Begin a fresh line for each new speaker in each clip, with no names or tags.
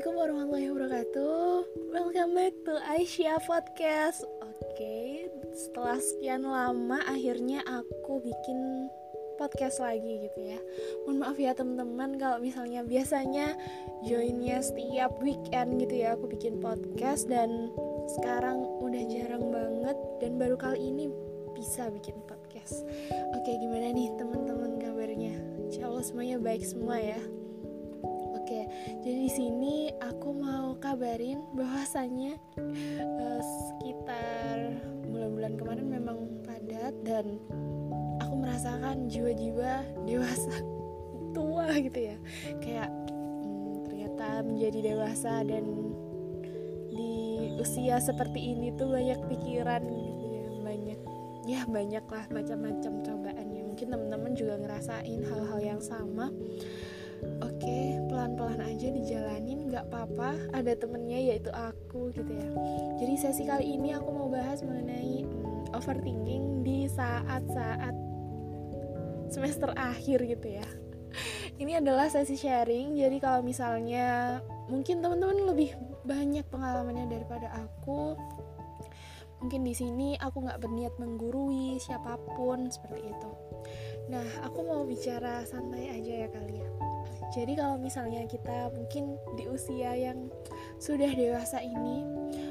Assalamualaikum warahmatullahi wabarakatuh. Welcome back to Aisyah Podcast. Oke, setelah sekian lama akhirnya aku bikin podcast lagi gitu ya. Mohon maaf ya teman-teman kalau misalnya biasanya joinnya setiap weekend gitu ya Aku bikin podcast dan sekarang udah jarang banget Dan baru kali ini bisa bikin podcast. Oke, gimana nih teman-teman kabarnya? Insya Allah semuanya baik semua ya di sini aku mau kabarin bahwasannya uh, sekitar bulan-bulan kemarin memang padat dan aku merasakan jiwa-jiwa dewasa tua gitu ya. Kayak hmm, ternyata menjadi dewasa dan di usia seperti ini tuh banyak pikiran gitu ya, banyak ya banyak lah macam-macam cobaan ya. Mungkin teman-teman juga ngerasain hal-hal yang sama oke pelan-pelan aja dijalanin nggak apa-apa. Ada temennya yaitu aku gitu ya. Jadi sesi kali ini aku mau bahas mengenai hmm, overthinking di saat-saat semester akhir gitu ya. Ini adalah sesi sharing. Jadi kalau misalnya mungkin teman-teman lebih banyak pengalamannya daripada aku mungkin di sini aku nggak berniat menggurui siapa pun seperti itu. Nah aku mau bicara santai aja ya kalian jadi kalau misalnya kita mungkin di usia yang sudah dewasa ini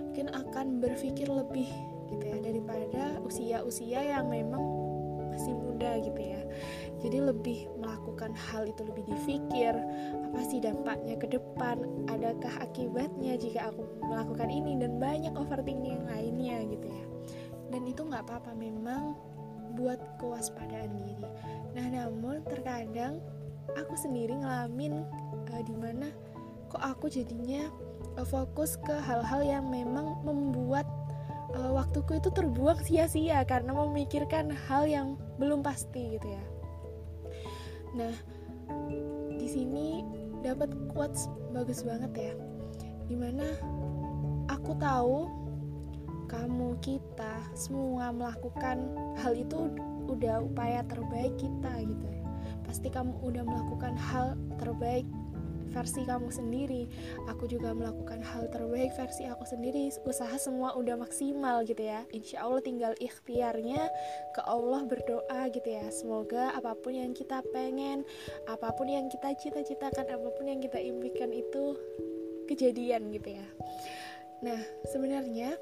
mungkin akan berpikir lebih gitu ya daripada usia-usia yang memang masih muda gitu ya. Jadi lebih melakukan hal itu lebih difikir apa sih dampaknya ke depan adakah akibatnya jika aku melakukan ini dan banyak overthinking yang lainnya gitu ya. Dan itu nggak apa-apa memang buat kewaspadaan diri. Nah namun terkadang aku sendiri ngalamin uh, di mana kok aku jadinya uh, fokus ke hal-hal yang memang membuat uh, waktuku itu terbuang sia-sia karena memikirkan hal yang belum pasti gitu ya. Nah, di sini dapat quotes bagus banget ya. Di mana aku tahu kamu kita semua melakukan hal itu udah upaya terbaik kita gitu pasti kamu udah melakukan hal terbaik versi kamu sendiri. Aku juga melakukan hal terbaik versi aku sendiri. Usaha semua udah maksimal gitu ya. Insya Allah tinggal ikhtiarnya ke Allah berdoa gitu ya. Semoga apa pun yang kita pengen apa pun yang kita cita-citakan apa pun yang kita impikan itu kejadian gitu ya. Nah sebenarnya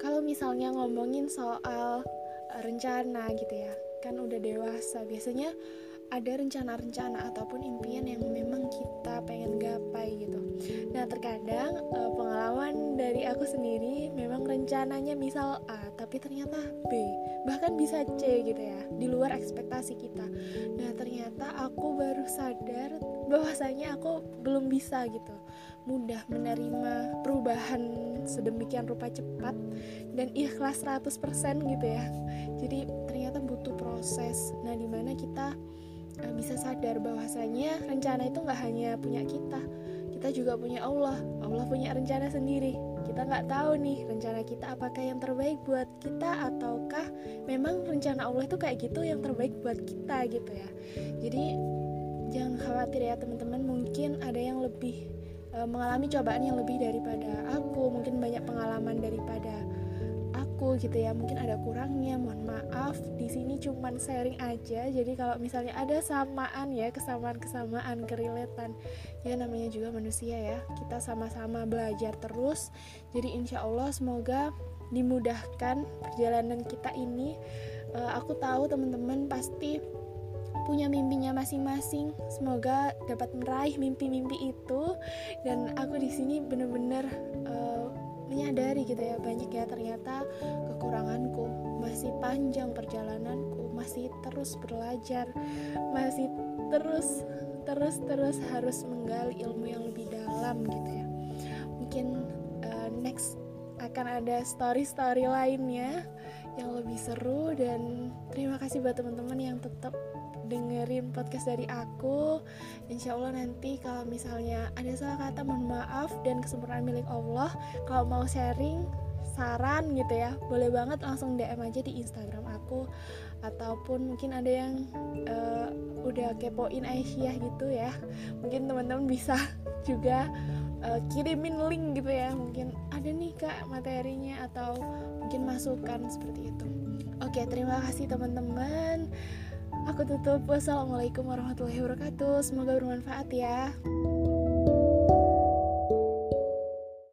kalau misalnya ngomongin soal rencana gitu ya kan udah dewasa. Biasanya ada rencana-rencana ataupun impian yang memang kita pengen gapai gitu. Nah, terkadang uh, pengalaman dari aku sendiri memang rencananya misal A, tapi ternyata B, bahkan bisa C gitu ya, di luar ekspektasi kita. Nah, ternyata aku baru sadar bahwasanya aku belum bisa gitu mudah menerima perubahan sedemikian rupa cepat dan ikhlas 100% gitu ya. Jadi ternyata butuh proses. Nah, di mana kita uh, bisa sadar bahwasanya rencana itu nggak hanya punya kita kita juga punya Allah. Allah punya rencana sendiri. Kita nggak tahu nih rencana kita apakah yang terbaik buat kita ataukah memang rencana Allah itu kayak gitu yang terbaik buat kita gitu ya. Jadi jangan khawatir ya teman-teman. Mungkin ada yang lebih uh, mengalami cobaan yang lebih daripada aku mungkin banyak pengalaman daripada aku gitu ya mungkin ada kurangnya mohon maaf. Di sini cuman sharing aja. Jadi kalau misalnya ada samaan ya kesamaan kesamaan kereletan ya namanya juga manusia ya. Kita sama-sama belajar terus. Jadi insya Allah semoga dimudahkan perjalanan kita ini. Uh, aku tahu teman-teman pasti punya mimpinya masing-masing. Semoga dapat meraih mimpi-mimpi itu. Dan aku di sini bener-bener uh, menyadari gitu ya banyak ya ternyata kekuranganku masih panjang perjalananku masih terus belajar masih terus terus terus harus menggali ilmu yang lebih dalam gitu ya. Mungkin uh, next akan ada story-story lainnya yang lebih seru dan terima kasih buat teman-teman yang tetap dengerin podcast dari aku. Insya Allah nanti kalau misalnya ada salah kata mohon maaf dan kesempurnaan milik Allah. Kalau mau sharing saran gitu ya boleh banget langsung DM aja di Instagram aku. Ataupun mungkin ada yang uh, udah kepoin Aisyah gitu ya. Mungkin teman-teman bisa juga uh, kirimin link gitu ya mungkin ada nih kak materinya atau mungkin masukan seperti itu. Oke terima kasih teman-teman. Aku tutup. Wassalamualaikum warahmatullahi wabarakatuh. Semoga bermanfaat ya